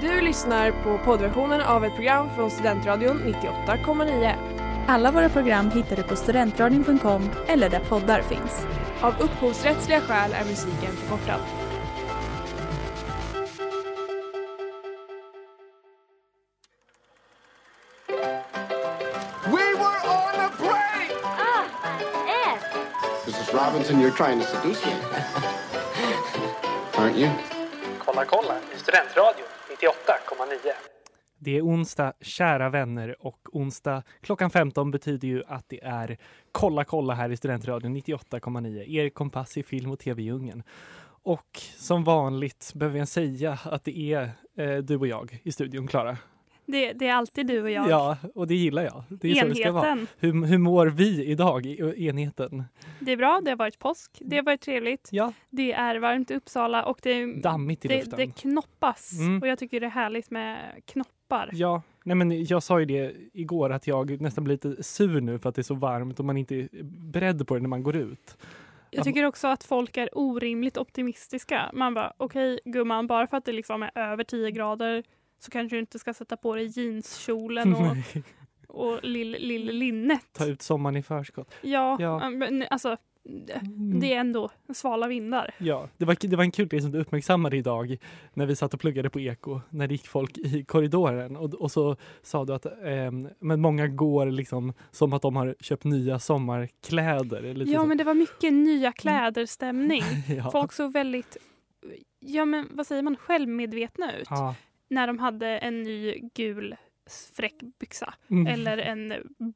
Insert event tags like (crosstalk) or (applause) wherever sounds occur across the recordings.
Du lyssnar på poddversionen av ett program från Studentradion 98,9. Alla våra program hittar du på studentradion.com eller där poddar finns. Av upphovsrättsliga skäl är musiken förkortad. We were on a break! Mrs. Robinson, you're trying to seduce me. (laughs) Aren't you? Kolla kolla i Studentradion 98,9. Det är onsdag, kära vänner, och onsdag klockan 15 betyder ju att det är Kolla kolla här i Studentradion 98,9, er kompass i film och tv-djungeln. Och som vanligt behöver jag säga att det är eh, du och jag i studion, Klara. Det, det är alltid du och jag. Ja, och det gillar jag. Det är så det ska vara. Enheten. Hur, hur mår vi idag, i enheten? Det är bra, det har varit påsk, det har varit trevligt. Ja, Det är varmt i Uppsala och det, dammigt i det, luften. det knoppas. Mm. Och jag tycker det är härligt med knoppar. Ja, nej men jag sa ju det igår att jag nästan blir lite sur nu för att det är så varmt och man inte är beredd på det när man går ut. Jag tycker också att folk är orimligt optimistiska. Man bara, okej gumman, bara för att det liksom är över 10 grader så kanske du inte ska sätta på dig jeanskjolen och, (laughs) Nej, och lill, lill linnet. Ta ut sommaren i förskott. Ja, Ja. men alltså Mm. det är ändå svala vindar. Ja, det var, det var en kul grej som du uppmärksammade idag när vi satt och pluggade på Eko, när det gick folk i korridoren och, och så sa du att ehm, men många går liksom som att de har köpt nya sommarkläder. Lite Ja, så. men det var mycket nya kläder-stämning. (laughs) ja. Folk såg väldigt, ja men vad säger man, självmedvetna ut. ja. När de hade en ny gul fräck byxa. Mm. Eller en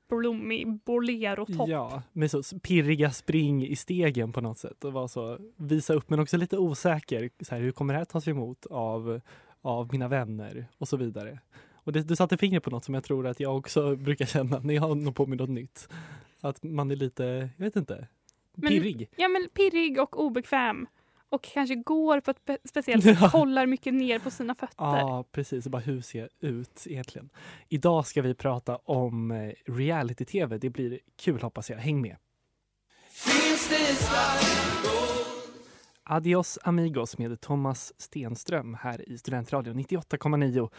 blommig bolero-topp. Ja, med så pirriga spring i stegen på något sätt och var så visa upp men också lite osäker. Så här, hur kommer det här tas emot av, av mina vänner och så vidare. Och det, du satte fingret på något som jag tror att jag också (laughs) brukar känna när jag har något på mig något nytt. Att man är lite, jag vet inte, Men- pirrig. Ja men pirrig och obekväm. Och kanske går på ett spe- speciellt (laughs) sätt, kollar mycket ner på sina fötter. Ja, precis. Och bara hur ser jag ut egentligen? Idag ska vi prata om eh, reality-tv. Det blir kul hoppas jag. Häng med! Adios amigos med Thomas Stenström här i Studentradion 98,9.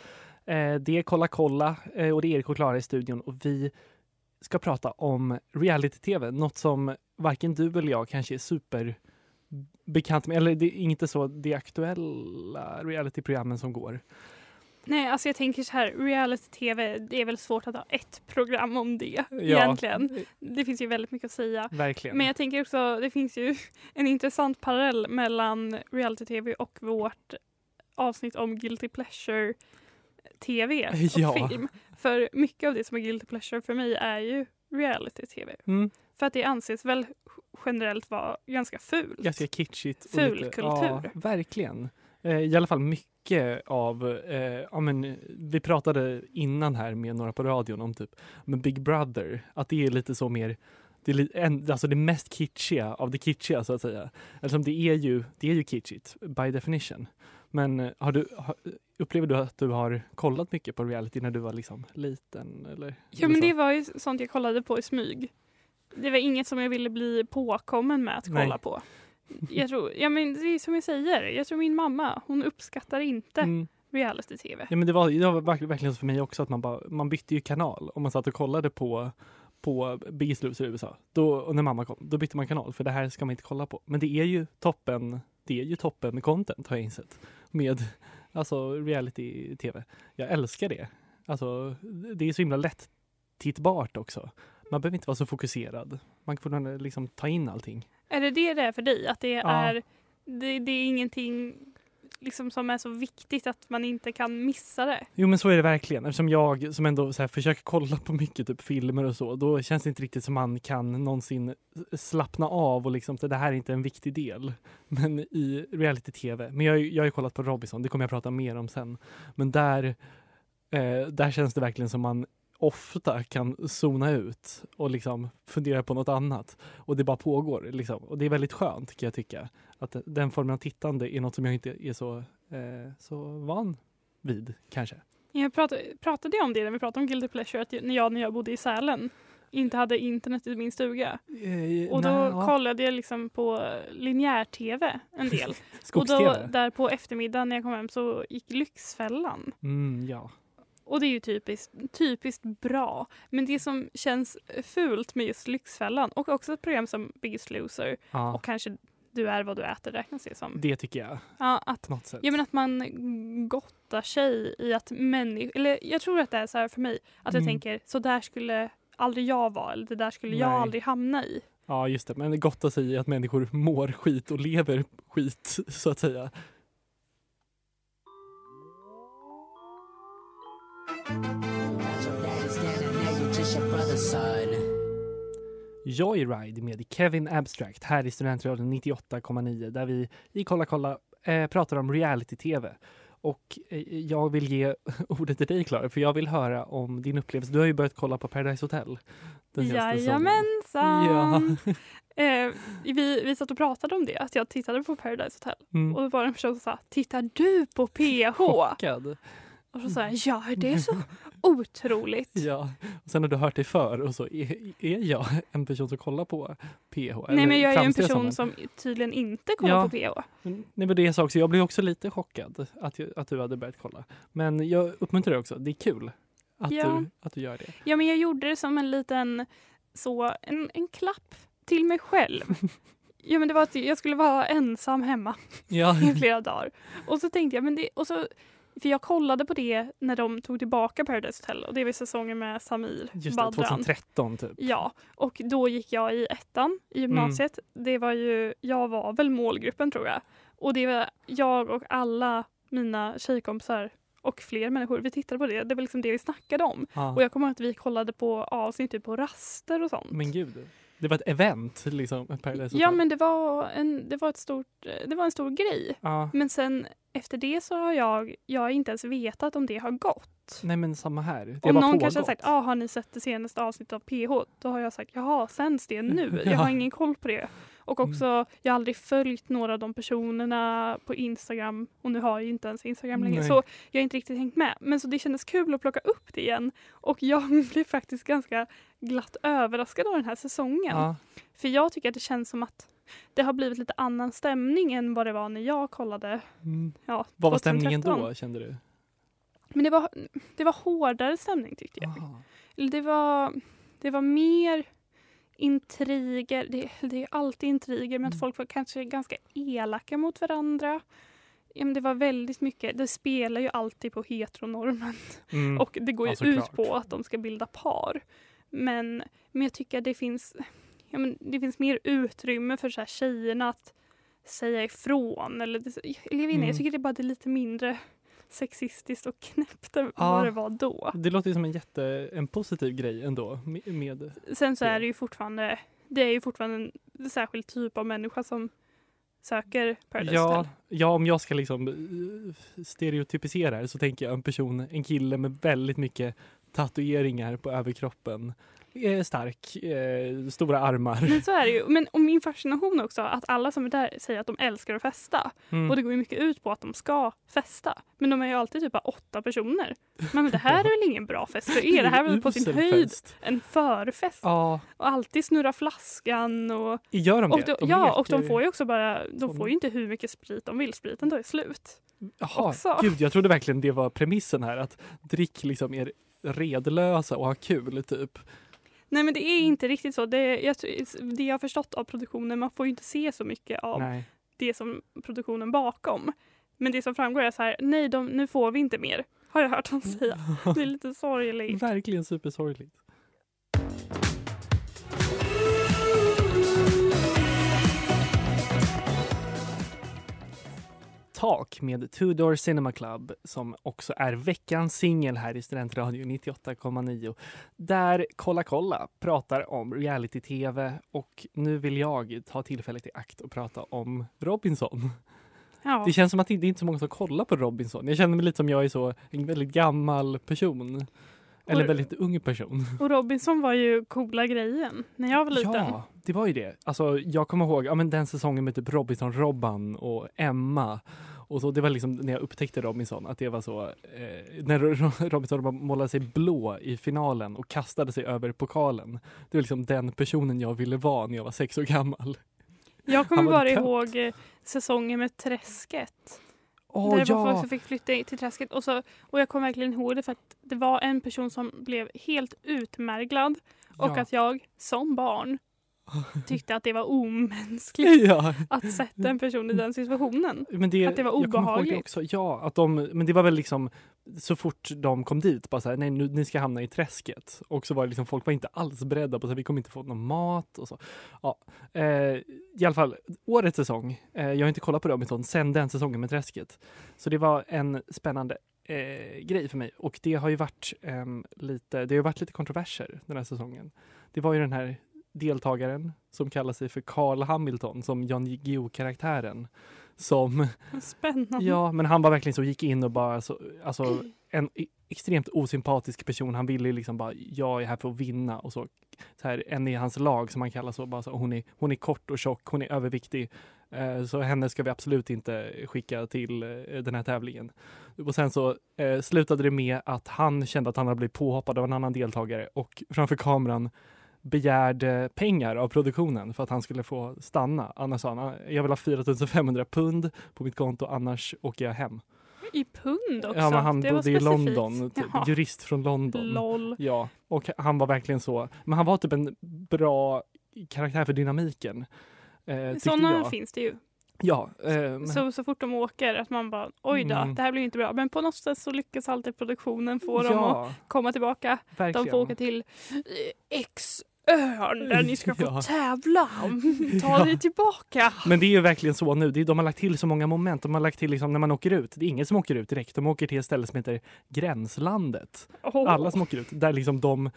Eh, det är Kolla kolla eh, och det är Erik och Klara i studion och vi ska prata om reality-tv. Något som varken du eller jag kanske är superbekant med. Eller det är inte så det aktuella reality-programmen som går. Nej, alltså jag tänker så här, reality-tv, det är väl svårt att ha ett program om det Ja. egentligen. Det finns ju väldigt mycket att säga. Verkligen. Men jag tänker också, det finns ju (laughs) en intressant parallell mellan reality-tv och vårt avsnitt om guilty pleasure tv (laughs) och Ja. film. För mycket av det som är guilty pleasure för mig är ju reality-tv. Mm, För att det anses väl generellt vara ganska fult. ganska kitschigt. Ful lite- kultur. Ja, verkligen. Eh, I alla fall mycket av, eh, ja men vi pratade innan här med några på radion om typ men Big Brother, att det är lite så mer det är en, alltså det mest kitschiga av det kitschiga så att säga. Alltså det är ju, det är ju kitschigt by definition. Men eh, har du, har, upplever du att du har kollat mycket på reality när du var liksom liten? Eller, Ja eller men så? det var ju sånt jag kollade på i smyg. Det var inget som jag ville bli påkommen med att kolla Nej. på. Jag tror, ja men det är som jag säger, jag tror min mamma, hon uppskattar inte Mm. reality-tv. Ja, men det var, det var verk- verkligen så för mig också att man, bara, man bytte ju kanal om man satt och kollade på, på Biggest Loser i USA. Då, och när mamma kom, då bytte man kanal för det här ska man inte kolla på. Men det är ju toppen, det är ju toppen content har jag insett. Med alltså reality-tv. Jag älskar det. Alltså, det är så himla lätt tittbart också. Man behöver inte vara så fokuserad. Man får liksom ta in allting. Är det det det är för dig? Att det Ja. är, det, det är ingenting liksom som är så viktigt att man inte kan missa det? Jo men så är det verkligen. Eftersom jag som ändå försöker kolla på mycket typ, filmer och så, då känns det inte riktigt som man kan någonsin slappna av och liksom, det här är inte en viktig del. Men i reality-tv, men jag, jag har ju kollat på Robinson, det kommer jag prata mer om sen. Men där, eh, där känns det verkligen som man ofta kan zona ut och liksom fundera på något annat. Och det bara pågår. Liksom. Och det är väldigt skönt kan jag tycka. Att den formen av tittande är något som jag inte är så, eh, så van vid kanske. Jag pratade, pratade jag om det när vi pratade om Guilty Pleasure, att när jag, när jag bodde i Sälen inte hade internet i min stuga. Eh, Och då nej, ja. kollade jag liksom på linjär-tv en del. (laughs) och då, där på eftermiddagen när jag kom hem så gick Lyxfällan. Mm, ja. Och det är ju typiskt, typiskt bra. Men det som känns fult med just Lyxfällan och också ett program som Biggest Loser ja. och kanske Du är vad du äter räknas det som. Det tycker jag Ja, att, något sätt. ja, men att man gottar sig i att människor, eller jag tror att det är så här för mig, att jag Mm. tänker så där skulle aldrig jag vara eller det där skulle jag Nej. aldrig hamna i. Ja, just det. Men det är gott att säga att människor mår skit och lever skit, (laughs) så att säga. Joyride med Kevin Abstract här i Studentradion 98,9 där vi i Kolla kolla eh, pratar om reality-tv. Och eh, jag vill ge (laughs) ordet till dig Klara, för jag vill höra om din upplevelse. Du har ju börjat kolla på Paradise Hotel. den. Jajamensan! Ja. (laughs) Eh, vi, vi satt och pratade om det, att jag tittade på Paradise Hotel. Mm. Och det var en person som sa, tittar du på PH? Chockad. Och så sa jag, ja det är så (laughs) otroligt. Ja, och sen har du hört dig för och så är, är jag en person som kollar på PH? Nej men jag är ju en person en. som tydligen inte kollar Ja. på PH. Men- Nej men det är så också, jag blev också lite chockad att, jag, att du hade börjat kolla. Men jag uppmuntrar dig också, det är kul att, Ja. du, att du gör det. Ja men jag gjorde det som en liten, så, en, en klapp till mig själv. (laughs) Ja men det var att jag skulle vara ensam hemma Ja, i flera dagar. Och så tänkte jag, men det, och så, för jag kollade på det när de tog tillbaka Paradise Hotel och det var säsongen med Samir just det, Badran. 2013 typ. Ja, och då gick jag i ettan i gymnasiet. Det var ju, jag var väl målgruppen tror jag. Och det var jag och alla mina tjejkompisar och fler människor, vi tittade på det. Det var liksom det vi snackade om. Ja. Och jag kommer ihåg att vi kollade på avsnitt typ på raster och sånt. Men gud, det var ett event liksom, Paradise Hotel. ja men det var, en, det, var ett stort, det var en stor grej. Ja, Men sen efter det så har jag, jag har inte ens vetat om det har gått. nej men samma här. Det Om någon kanske har pågått. sagt, ah, har ni sett det senaste avsnittet av PH? Då har jag sagt, jaha, sänds det nu? Jag har (laughs) ingen koll på det. Och Mm. också, jag har aldrig följt några av de personerna på Instagram och nu har jag ju inte ens Instagram längre. Nej. Så jag har inte riktigt hängt med. Men så det kändes kul att plocka upp det igen. Och jag (laughs) blev faktiskt ganska glatt överraskad av den här säsongen. Ja, För jag tycker att det känns som att det har blivit lite annan stämning än vad det var när jag kollade. mm. Ja, Vad var stämningen 2013. då kände du? Men det var, det var hårdare stämning tyckte jag. Aha. Det var, det var mer intriger. Det, det är alltid intriger, men att Mm. folk var kanske ganska elaka mot varandra. Ja, men det var väldigt mycket. Det spelar ju alltid på heteronormen Mm. och det går ju Ja, ut såklart. på att de ska bilda par. Men, men jag tycker att det finns, ja, men det finns mer utrymme för så här tjejerna att säga ifrån. Eller, det, eller jag, vet inte, Mm. jag tycker det bara är lite mindre sexistiskt och knäppt än Ja. vad det var då. Det låter ju som en jätte, en positiv grej ändå. Med, med Sen så det. är det ju fortfarande, det är ju fortfarande en särskild typ av människa som söker Paradise ja, Hotel. ja, om jag ska liksom eh, stereotypisera så tänker jag en person, en kille med väldigt mycket tatueringar på överkroppen. Eh, stark, eh, stora armar. Men så är det ju. Men och min fascination också att alla som är där säger att de älskar att festa. Mm. Och det går ju mycket ut på att de ska festa. Men de är ju alltid typ bara åtta personer. Men det här (laughs) är väl ingen bra fest för er? Det här är väl på sin höjd en förfest. Ja, Och alltid snurra flaskan och... gör de och det? då, De ja, leker- och de får ju också bara... De får ju inte hur mycket sprit de vill. Spriten tar ju slut. Jaha, också. gud, jag trodde verkligen det var premissen här. Att drick liksom är redlösa och ha kul, typ. Nej men det är inte riktigt så. Det, jag, det jag har förstått av produktionen, man får ju inte se så mycket av Nej. det som produktionen bakom. Men det som framgår är så här, nej de, nu får vi inte mer. Har jag hört dem säga. Det är lite sorgligt. (laughs) Verkligen supersorgligt. Tak med Two Door Cinema Club som också är veckans singel här i Studentradio 98,9. Där Kolla kolla pratar om reality-tv och nu vill jag ta tillfället i akt och prata om Robinson. Ja. Det känns som att det inte är så många som kollar på Robinson. Jag känner mig lite som jag är så en väldigt gammal person. Eller Och- väldigt ung person. Och Robinson var ju coola grejen när jag var liten. Ja, det var ju det. Alltså, jag kommer ihåg ja, men den säsongen med typ Robinson, Robban och Emma Och så, det var liksom när jag upptäckte Robinson, att det var så, eh, när Ro- Robinson målade sig blå i finalen och kastade sig över pokalen. Det var liksom den personen jag ville vara när jag var sex år gammal. Jag kommer bara trött. ihåg eh, säsongen med Träsket. Åh där det var folk ja! som fick flytta till träsket. Och, så, och jag kommer verkligen ihåg det för att det var en person som blev helt utmärglad. Och Ja. att jag som barn tyckte att det var omänskligt (laughs) ja. att sätta en person i den situationen. Men det, Att det var obehagligt. Det också. Ja, att de, men det var väl liksom så fort de kom dit, bara så här, nej nu, ni ska hamna i träsket. Och så var det liksom, folk var inte alls beredda på att vi kommer inte få någon mat och så. Ja, eh, I alla fall, årets säsong, eh, jag har inte kollat på Robinson sen den säsongen med träsket. Så det var en spännande eh, grej för mig och det har ju varit ehm, lite, det har varit lite kontroverser den här säsongen. Det var ju den här deltagaren som kallar sig för Carl Hamilton som Jan Guillou-karaktären som Spännande. Ja, men han var verkligen så, gick in och bara så, alltså en e- extremt osympatisk person. Han ville liksom bara, jag är här för att vinna och så. så här, en i hans lag som han kallar så, bara så hon, är, hon är kort och tjock, hon är överviktig. Eh, så henne ska vi absolut inte skicka till eh, den här tävlingen. Och sen så eh, slutade det med att han kände att han hade blivit påhoppad av en annan deltagare och framför kameran begärde pengar av produktionen för att han skulle få stanna. Annars sa han, jag vill ha 4500 pund på mitt konto, annars åker jag hem. I pund också. Ja, men han det bodde i. London, (laughs) typ, jurist från London. LOL. Ja, och han var verkligen så, men han var typ en bra karaktär för dynamiken. Eh, Sådana finns det ju. Ja, eh, Så, så fort de åker, att man bara oj då, Mm. det här blir inte bra. Men på något sätt så lyckas alltid produktionen få dem att ja, komma tillbaka. verkligen. De får åka till eh, X-ön där ni ska (laughs) få Ja. tävla. Ta Ja. dig tillbaka. Men det är ju verkligen så nu. Det är, de har lagt till så många moment. De har lagt till liksom när man åker ut. Det är ingen som åker ut direkt. De åker till ett ställe som heter Gränslandet. Åh. Alla som åker ut. Där liksom de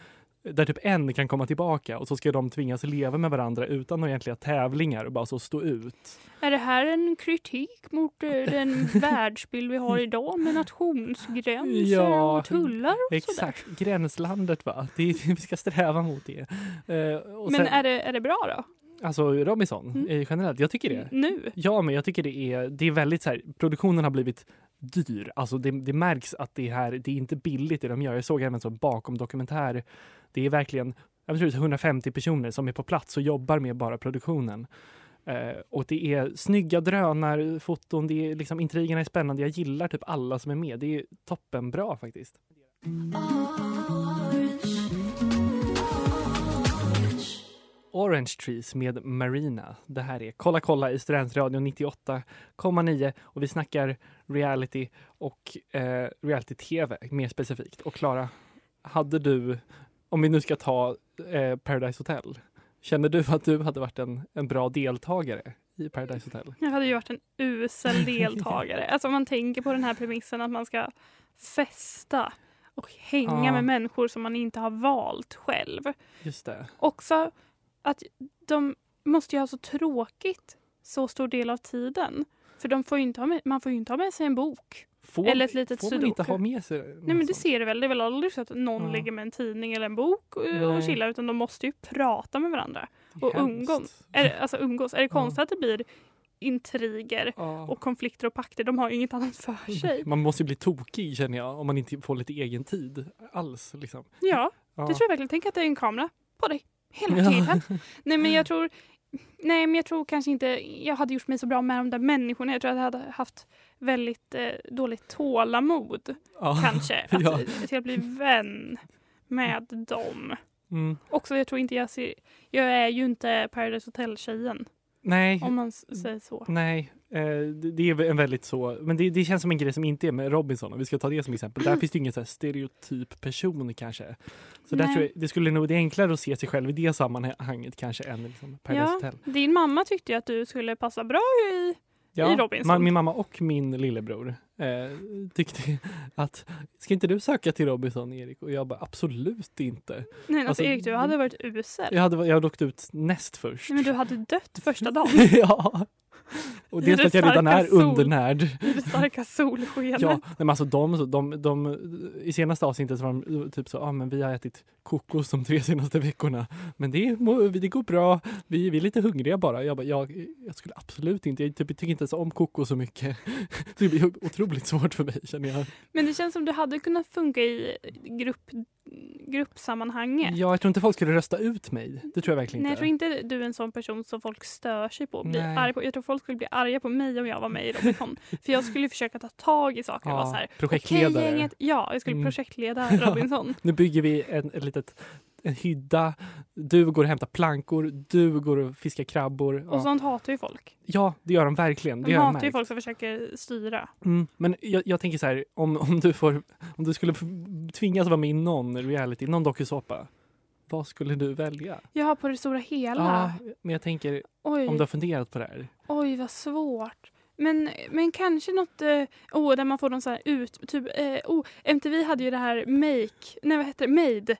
där typ en kan komma tillbaka och så ska de tvingas leva med varandra utan några egentliga tävlingar och bara så stå ut. Är det här en kritik mot eh, (laughs) den världsbild vi har idag med nationsgränser Ja, och tullar och sådär? Exakt, gränslandet va. Det är, vi ska sträva mot det. Och Men sen, är det, är det bra då? Alltså Robinson Mm. eh, generellt, jag tycker det. Nu? Ja, men jag tycker det är, det är väldigt så här, produktionen har blivit dyr. Alltså det, det märks att det här, det är inte billigt det de gör. Jag såg även så bakom dokumentär. Det är verkligen, jag tror det är 150 personer som är på plats och jobbar med bara produktionen. Eh, och det är snygga drönarfoton, det är liksom intrigerna är spännande. Jag gillar typ alla som är med. Det är toppenbra faktiskt. Ah. Orange Trees med Marina. Det här är Kolla kolla i Studentradion 98,9 och vi snackar reality och eh, reality-tv mer specifikt. Och Klara, hade du, om vi nu ska ta eh, Paradise Hotel, känner du att du hade varit en, en bra deltagare i Paradise Hotel? Jag hade ju varit en usel deltagare. (laughs) alltså om man tänker på den här premissen att man ska festa och hänga Ja. med människor som man inte har valt själv. Just det. Också att de måste ju ha så tråkigt så stor del av tiden. För de får inte ha med, man får ju inte ha med sig en bok. Får, Eller ett litet får man inte ha med sig Nej men det sånt? ser du väl, det är väl aldrig så att någon Ja. ligger med en tidning eller en bok och, och chillar utan de måste ju prata med varandra. Det och hemskt. umgås. Är, det- alltså umgås. Är det Ja. konstigt att det blir intriger Ja. och konflikter och pakter? De har ju inget annat för (laughs) sig. Man måste ju bli tokig känner jag om man inte får lite egen tid alls. Liksom. Ja, Ja. det tror jag verkligen. Tänk att det är en kamera på dig hela Ja. tiden. Nej men jag (laughs) tror Nej men jag tror kanske inte jag hade gjort mig så bra med de där människorna. Jag tror att jag hade haft väldigt eh, dåligt tålamod Ja. kanske. (laughs) Att, Ja. att bli vän med dem. Mm. Också jag tror inte jag ser Jag är ju inte Paradise Hotel-tjejen Nej, om man säger så. nej. Eh, det, är en väldigt så, men det, det känns som en grej som inte är med Robinson om vi ska ta det som exempel. Där finns det ingen så stereotyp person kanske. Så där tror jag, det skulle nog, det är enklare att se sig själv i det sammanhanget kanske än liksom Paradise Ja. Hotel. Din mamma tyckte ju att du skulle passa bra i i Robinson. ma- min mamma och min lillebror eh, tyckte (laughs) att ska inte du söka till Robinson Erik? Och jag bara absolut inte. Nej, alltså, Alltså, Erik, du hade varit usel. Jag hade, jag hade åkt ut näst först. Nej, men du hade dött första (laughs) dagen. ja. (laughs) Och dels för att jag redan är sol. undernärd. I det starka solskenet. Ja, men alltså de, de, de, I senaste avsnittet var de typ så, ja ah, men vi har ätit kokos de tre senaste veckorna. Men det, det går bra, vi, vi är lite hungriga bara. Jag, bara jag, jag skulle absolut inte, jag typ, tycker inte ens om kokos så mycket. (laughs) Det blir otroligt svårt för mig känner jag. Men det känns som du hade kunnat funka i grupp, gruppsammanhanget. Ja, jag tror inte folk skulle rösta ut mig. Det tror jag verkligen Nej, jag inte. tror inte du är en sån person som folk stör sig på. Blir Nej. arg på. Jag tror folk skulle bli arga på mig om jag var med i Robinson. (laughs) För jag skulle försöka ta tag i saker och Ja, vara så här. projektledare. "Okej, gänget." Ja, jag skulle Mm. projektleda (laughs) Robinson. Nu bygger vi en, ett litet, en hydda. Du går och hämtar plankor, du går och fiskar krabbor. Och Ja, sånt hatar ju folk. ja det gör de verkligen. Det De hatar ju folk som försöker styra. Mm, men jag, jag tänker så här, om, om, du får, om du skulle tvingas vara med i någon reality, någon dokusåpa, vad skulle du välja? Jag har på det stora hela. Ja, men jag tänker, Oj, om du har funderat på det här. oj vad svårt. Men, men kanske något eh, oh, där man får någon så här ut... Typ, eh, oh, MTV hade ju det här Make... Nej vad heter det? Made.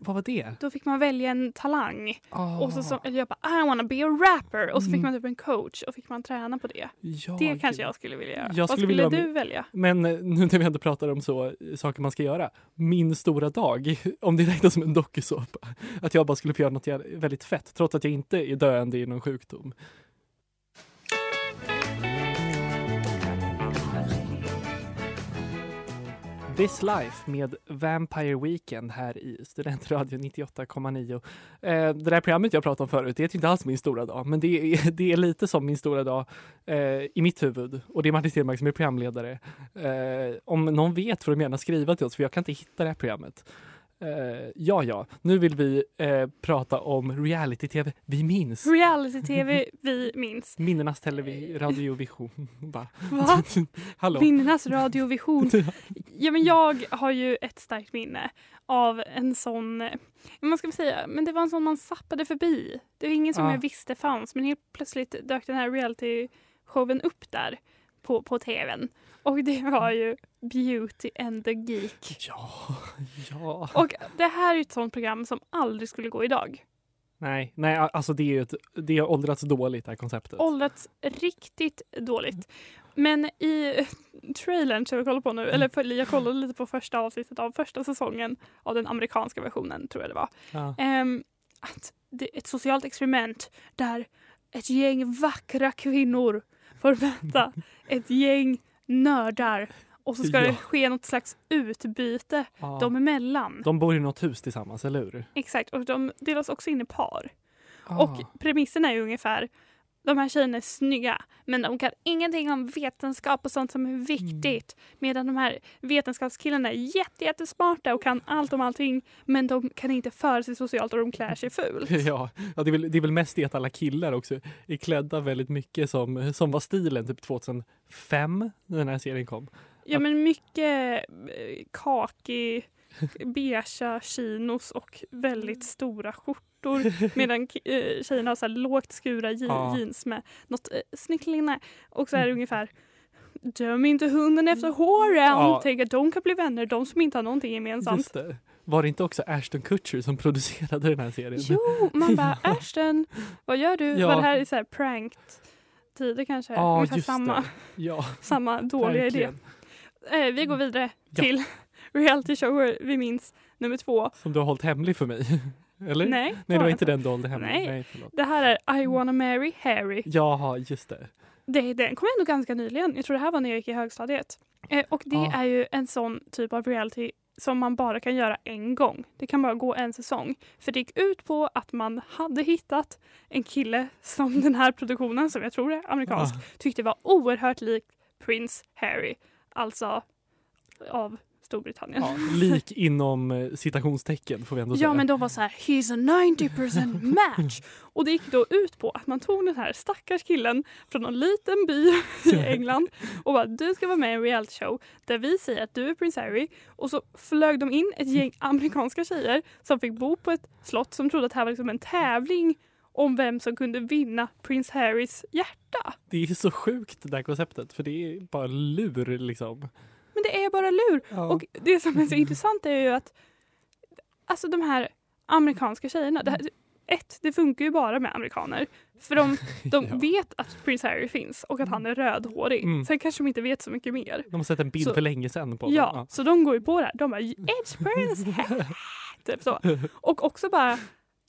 Vad var det? Då fick man välja en talang. Oh, Och så, så eller jag bara I wanna be a rapper. Och så fick Mm. man typ en coach och fick man träna på det. ja, Det gud. kanske jag skulle vilja göra. Jag Vad skulle vilja du välja? Men eh, nu när vi ändå pratar om så, eh, saker man ska göra. Min stora dag, (laughs) om det räknas som en dokusåpa. Att jag bara skulle få göra något väldigt fett, trots att jag inte är döende i någon sjukdom. This Life med Vampire Weekend här i Studentradio 98,9. Eh, det där programmet jag pratade om förut, det är inte alls min stora dag, men det är, (laughs) det är lite som min stora dag eh, i mitt huvud. Och det är Martin Stenmarck som är programledare. Eh, om någon vet får de gärna skriva till oss, för jag kan inte hitta det här programmet. Eh, ja, ja, nu vill vi eh, prata om reality-tv vi minns. Reality-tv (laughs) vi minns. Minnenas televi- radiovision. (laughs) Va? (laughs) Hallå? Minnenas radiovision. Ja, men jag har ju ett starkt minne av en sån, man ska säga, men det var en sån man zappade förbi. Det var ingen som Ja. jag visste fanns, men helt plötsligt dök den här reality-showen upp där på, på tvn. Och det var ju Beauty and the Geek. Ja, ja. Och det här är ett sånt program som aldrig skulle gå idag. Nej, nej, alltså det är ju ett, det har åldrats dåligt det här konceptet. Åldrats riktigt dåligt. Men i trailern som jag kollar på nu, eller för, jag kollade lite på första avsnittet av första säsongen av den amerikanska versionen, tror jag det var. Ja. Ehm, att det är ett socialt experiment där ett gäng vackra kvinnor får möta (laughs) ett gäng nördar och så ska Ja. det ske något slags utbyte Ja. dem emellan. De bor i något hus tillsammans, eller hur? Exakt, och de delas också in i par. Ah. Och premissen är ju ungefär de här tjejerna är snygga men de kan ingenting om vetenskap och sånt som är viktigt. Medan de här vetenskapskillarna är jätte, jättesmarta och kan allt om allting men de kan inte föra sig socialt och de klär sig fult. (laughs) Ja, ja det, är väl, det är väl mest det att alla killar också är klädda väldigt mycket som, som var stilen typ 2005 när den här serien kom. Ja men mycket eh, kakig, beiga chinos och väldigt stora skjortor. (laughs) Medan eh, tjejerna har så lågt skura je- Ja. jeans med något eh, snyggt linne. Och så är det ungefär Döm inte hunden efter håren. Ja. Tänk att de kan bli vänner, de som inte har någonting gemensamt. Var det inte också Ashton Kutcher som producerade den här serien? Jo, man bara (laughs) Ashton, vad gör du? Ja. Var det här i så här pranked tider kanske? Ja, Ungefär just samma, det. Ja, (laughs) samma dåliga idé. verkligen. Eh, vi går vidare Ja. till reality shower vi minns nummer två. Som du har hållit hemlig för mig. (laughs) Eller? Nej, Nej, det var inte den hållde hemlig. Nej. Nej förlåt. Det här är I wanna marry Harry. Jaha, just det. Det, den kom ändå ganska nyligen. Jag tror det här var när jag gick i högstadiet. Eh, och det Ah. är ju en sån typ av reality som man bara kan göra en gång. Det kan bara gå en säsong. För det gick ut på att man hade hittat en kille som den här produktionen, som jag tror är amerikansk, Ah. tyckte var oerhört lik Prince Harry. Alltså av Storbritannien. Ja, (laughs) lik inom eh, citationstecken får vi ändå säga. Ja men de var så här, he's a 90% (laughs) match. Och det gick då ut på att man tog den här stackars killen från någon liten by (laughs) i England och bara du ska vara med i en reality show där vi säger att du är Prince Harry och så flög de in ett gäng amerikanska tjejer som fick bo på ett slott som trodde att det här var liksom en tävling om vem som kunde vinna Prince Harrys hjärta. Det är så sjukt det där konceptet för det är bara lur liksom. Men det är bara lur. Ja. Och det som är så (laughs) intressant är ju att alltså de här amerikanska tjejerna, det här, ett, det funkar ju bara med amerikaner. För de, (laughs) de Ja. vet att Prince Harry finns och att han är rödhårig. Mm. Sen kanske de inte vet så mycket mer. De har sett en bild Så- för länge sedan på Ja, honom. så de går ju på det här. De bara It's Prince (laughs) Harry. typ så. Och också bara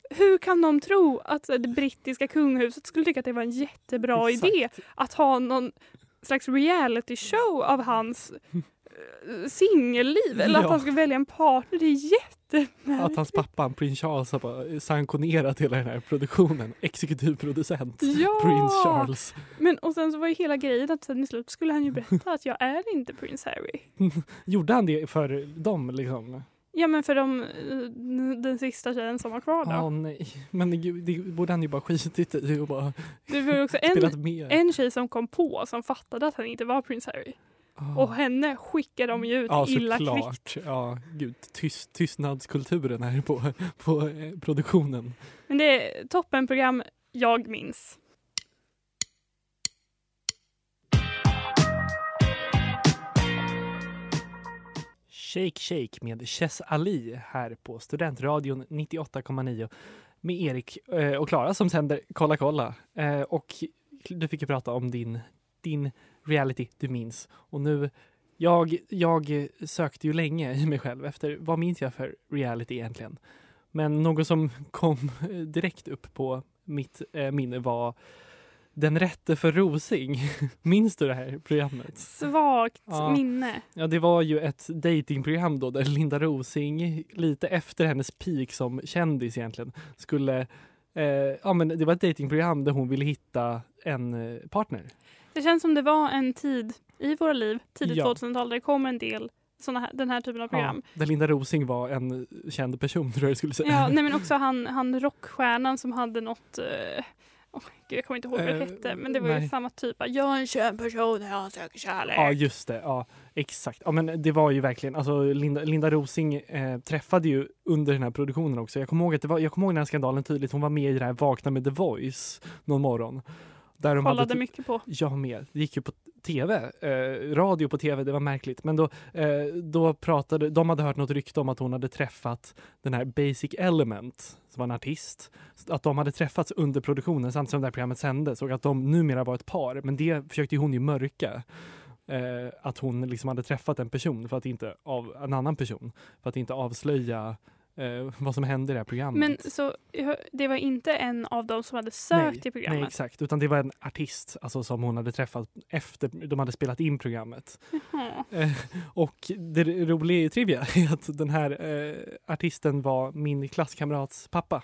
hur kan de tro att det brittiska kungahuset skulle tycka att det var en jättebra Exakt. idé att ha någon slags reality show av hans singelliv eller att han ska välja en partner. Det är jättemärkligt. Att hans pappa, prins Charles, har bara sanktionerat hela den här produktionen. Exekutiv producent. Ja! Prins Charles. Men och sen så var ju hela grejen att sen i slut skulle han ju (laughs) berätta att jag är inte prins Harry. Gjorde han det för dem liksom? Ja men för de, eh, den sista tjejen som var kvar då. Åh nej. Men gud, det borde han ju bara skitit i och bara Det var också spelat en, med. en tjej som kom på som fattade att han inte var prins Harry. Ah. Och henne skickade de ju ut Ja illa kvickt. såklart. Ja, gud. Tyst, tystnadskulturen här på, på eh, produktionen. Men det är toppenprogram jag minns. Shake Shake med Chess Ali här på Studentradion 98,9 med Erik eh, och Klara som sänder Kolla kolla. Eh, och du fick ju prata om din, din reality du minns. Och nu, jag, jag sökte ju länge i mig själv efter vad minns jag för reality egentligen. Men något som kom (laughs) direkt upp på mitt eh, minne var Den rätte för Rosing. (laughs) Minns du det här programmet? Svagt Ja. minne. Ja, det var ju ett datingprogram då där Linda Rosing, lite efter hennes peak som kändis egentligen, skulle... Eh, ja, men det var ett datingprogram där hon ville hitta en eh, partner. Det känns som det var en tid i våra liv, tidigt Ja. 2000-tal, där det kom en del såna här, den här typen av program. Ja, där Linda Rosing var en känd person, tror jag skulle säga. Ja, nej men också (laughs) han, han rockstjärnan som hade något eh, åh, gud, jag kommer inte ihåg vad det Eh, hette, men det var ju nej. samma typ. Jag är en känd person, jag söker kärlek. Ja, just det. Ja, exakt. Ja, men det var ju verkligen, alltså Linda, Linda Rosing eh, träffade ju under den här produktionen också. Jag kommer ihåg att det var, jag kommer ihåg den här skandalen tydligt. Hon var med i det här Vakna med The Voice någon morgon. Där de Kollade hade typ- mycket på. Jag med. Det gick ju på tv. Eh, radio på tv, det var märkligt. Men då, eh, då pratade, de hade hört något rykte om att hon hade träffat den här Basic Element, som var en artist. Att de hade träffats under produktionen samtidigt som det här programmet sändes och att de numera var ett par. Men det försökte hon ju mörka. Eh, att hon liksom hade träffat en person för att inte av en annan person för att inte avslöja eh, vad som hände i det här programmet. Men så det var inte en av dem som hade sökt till programmet? Nej, exakt. Utan det var en artist alltså, som hon hade träffat efter de hade spelat in programmet. Eh, och det roliga i trivia (laughs) är att den här eh, artisten var min klasskamrats pappa.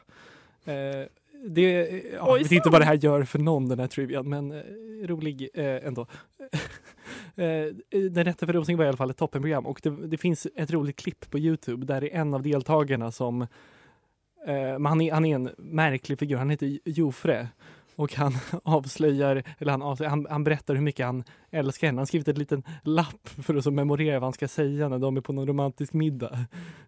Det, ja, jag vet inte vad det här gör för någon den här trivian men eh, rolig eh, ändå. (laughs) eh, den rätta för Rosing var i alla fall ett toppenprogram och det, det finns ett roligt klipp på Youtube där är en av deltagarna som eh, han, är, han är en märklig figur, han heter Jofre och han (laughs) avslöjar, eller han, avslöjar, han, han berättar hur mycket han älskar henne. Han har skrivit en liten lapp för att så memorera vad han ska säga när de är på någon romantisk middag.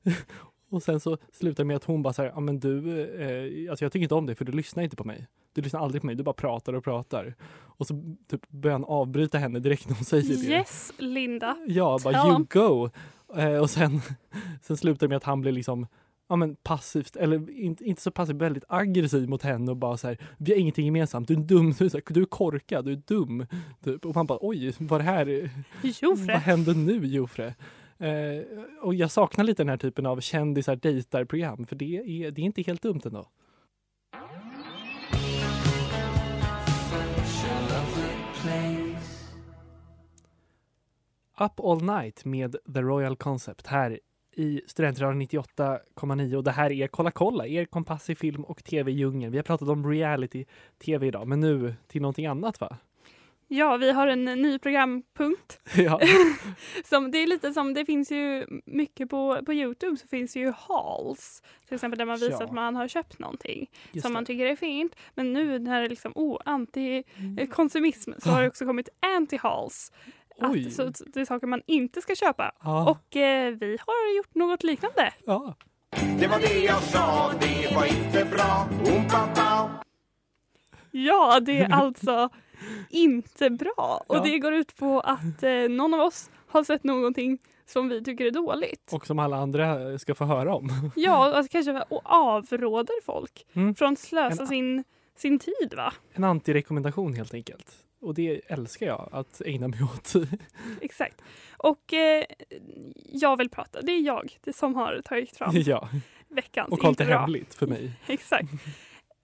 (laughs) Och sen så slutar det med att hon bara så här, ja men du, eh, alltså jag tycker inte om dig för du lyssnar inte på mig. Du lyssnar aldrig på mig, du bara pratar och pratar. Och så typ börjar han avbryta henne direkt när hon säger det. Yes, Linda. Ja, bara Tell you him. go. Eh, och sen, (laughs) sen slutar det med att han blir liksom ja, men passivt, eller inte, inte så passivt, väldigt aggressiv mot henne och bara så här, vi har ingenting gemensamt, du är dum, du är, här, du är korkad, du är dum. Typ. Och man bara, oj, vad det här, vad Jofre. händer nu Jofre? Eh, och jag saknar lite den här typen av kändisar dejtar-program, för det är, det är inte helt dumt ändå. Up All Night med The Royal Concept här i Studentradion 98,9 och det här är Kolla kolla, er kompass i film och tv-djungeln. Vi har pratat om reality-tv idag, men nu till någonting annat va? Ja, vi har en ny programpunkt. (laughs) ja. (laughs) Som, det är lite som, det finns ju mycket på, på Youtube så finns det ju hauls. Till exempel där man visar Ja. att man har köpt någonting Just som det. man tycker är fint. Men nu när det är liksom oh, anti-konsumism så har det också kommit anti-hauls. Att, så det är saker man inte ska köpa. Ja. Och eh, vi har gjort något liknande. ja. Det var det jag sa, det var inte bra. Oompa Ja, det är alltså inte bra. Och Ja. det går ut på att eh, någon av oss har sett någonting som vi tycker är dåligt. Och som alla andra ska få höra om. (laughs) Ja, alltså kanske och avråder folk Mm. från att slösa En- sin, sin tid va? En antirekommendation helt enkelt. Och det älskar jag att ägna mig åt. (laughs) Exakt. Och eh, jag vill prata, det är jag det som har tagit fram (laughs) ja, veckans och hållit det hemligt för mig. Exakt.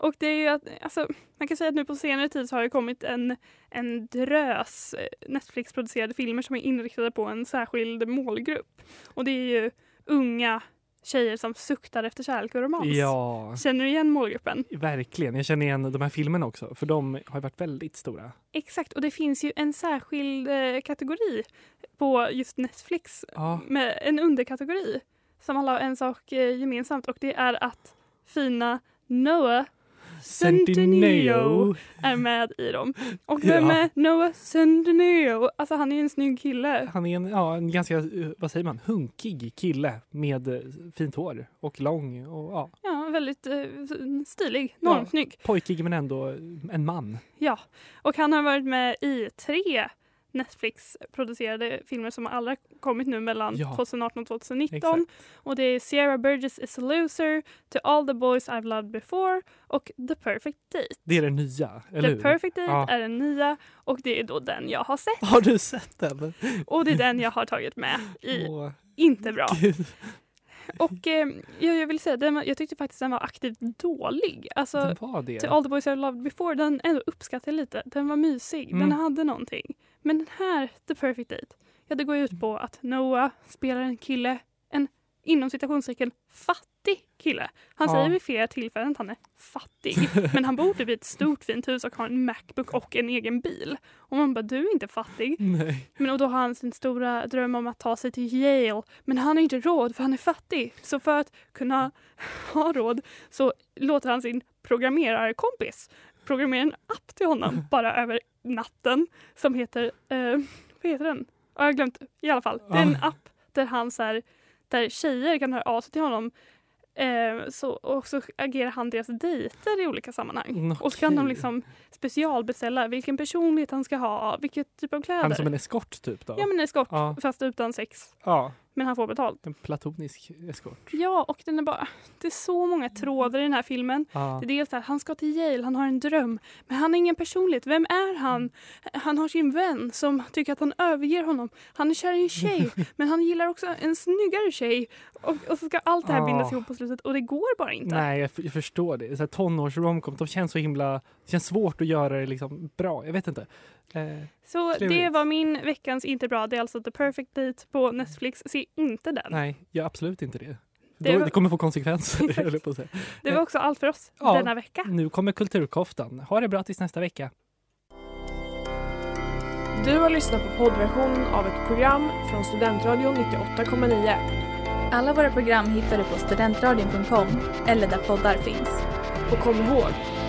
Och det är ju att, alltså, man kan säga att nu på senare tid så har det kommit en, en drös eh, Netflix-producerade filmer som är inriktade på en särskild målgrupp. Och det är ju unga tjejer som suktar efter kärlek och romans. Ja, Känner du igen målgruppen? verkligen. Jag känner igen de här filmerna också, för de har ju varit väldigt stora. Exakt, och det finns ju en särskild eh, kategori på just Netflix Ja, med en underkategori som alla har en sak eh, gemensamt och det är att fina Noah Centineo är med i dem. Och vem Ja. är Noah Centineo? Alltså han är en snygg kille. Han är en, ja, en ganska, eh, vad säger man, hunkig kille med eh, fint hår och lång och ja, Ja, väldigt eh, stilig, Ja. normsnygg. pojkig men ändå en man. Ja, och han har varit med i tre Netflix-producerade filmer som alla kommit nu mellan Ja. 2018 och 2019. Exakt. Och det är Sierra Burgess is a loser, To all the boys I've loved before och The perfect date. Det är det nya, eller The hur? perfect date Ja. är den nya och det är då den jag har sett. Har du sett den? Och det är den jag har tagit med i Åh, Inte bra. Gud. Och eh, jag, vill säga, den jag tyckte faktiskt den var aktivt dålig. Alltså, Den var det. till All the boys I've loved before, den ändå uppskattade jag lite. Den var mysig, Mm. den hade någonting. Men den här, The perfect date, ja det går ut på att Noah spelar en kille, en inom citationstecken fattig kille. Han Ja. säger vid flera tillfällen att han är fattig. (laughs) men han bor typ i ett stort fint hus och har en Macbook och en egen bil. Och man bara, du är inte fattig. Nej. Men och då har han sin stora dröm om att ta sig till Yale. Men han har inte råd för han är fattig. Så för att kunna ha råd så låter han sin programmerarkompis programmera en app till honom bara över natten som heter, eh, vad heter den? Ja, Jag har glömt, i alla fall. Det är en app där han så här, där tjejer kan höra av sig till honom eh, så, och så agerar han deras dejter i olika sammanhang. Mm, Och så kan de liksom specialbeställa vilken personlighet han ska ha, vilket typ av kläder. Han är som en eskort typ då? Ja men eskort, Ja. fast utan sex. Ja, Men han får betalt. en platonisk eskort. Ja, och den är bara... Det är så många trådar i den här filmen. Ja. Det är dels att han ska till Yale, han har en dröm. Men han har ingen personlighet. Vem är han? Han har sin vän som tycker att han överger honom. Han är kär i en tjej, (laughs) men han gillar också en snyggare tjej. Och, och så ska allt det här bindas Ja. ihop på slutet och det går bara inte. Nej, jag, jag förstår det. Så här, tonårs-romcom, de känns så himla... Det känns svårt att göra det liksom bra. Jag vet inte. Eh, Så Klurigt. det var min veckans inte bra. Det är alltså The Perfect Date på Netflix. Se inte den. nej, jag absolut inte det. Det var- det kommer få konsekvenser, (laughs) på att säga. Det var också allt för oss Ja. denna vecka. Nu kommer Kulturkoftan. Ha det bra tills nästa vecka. Du har lyssnat på poddversionen av ett program från Studentradion 98,9. Alla våra program hittar du på studentradion.com eller där poddar finns. Och kom ihåg,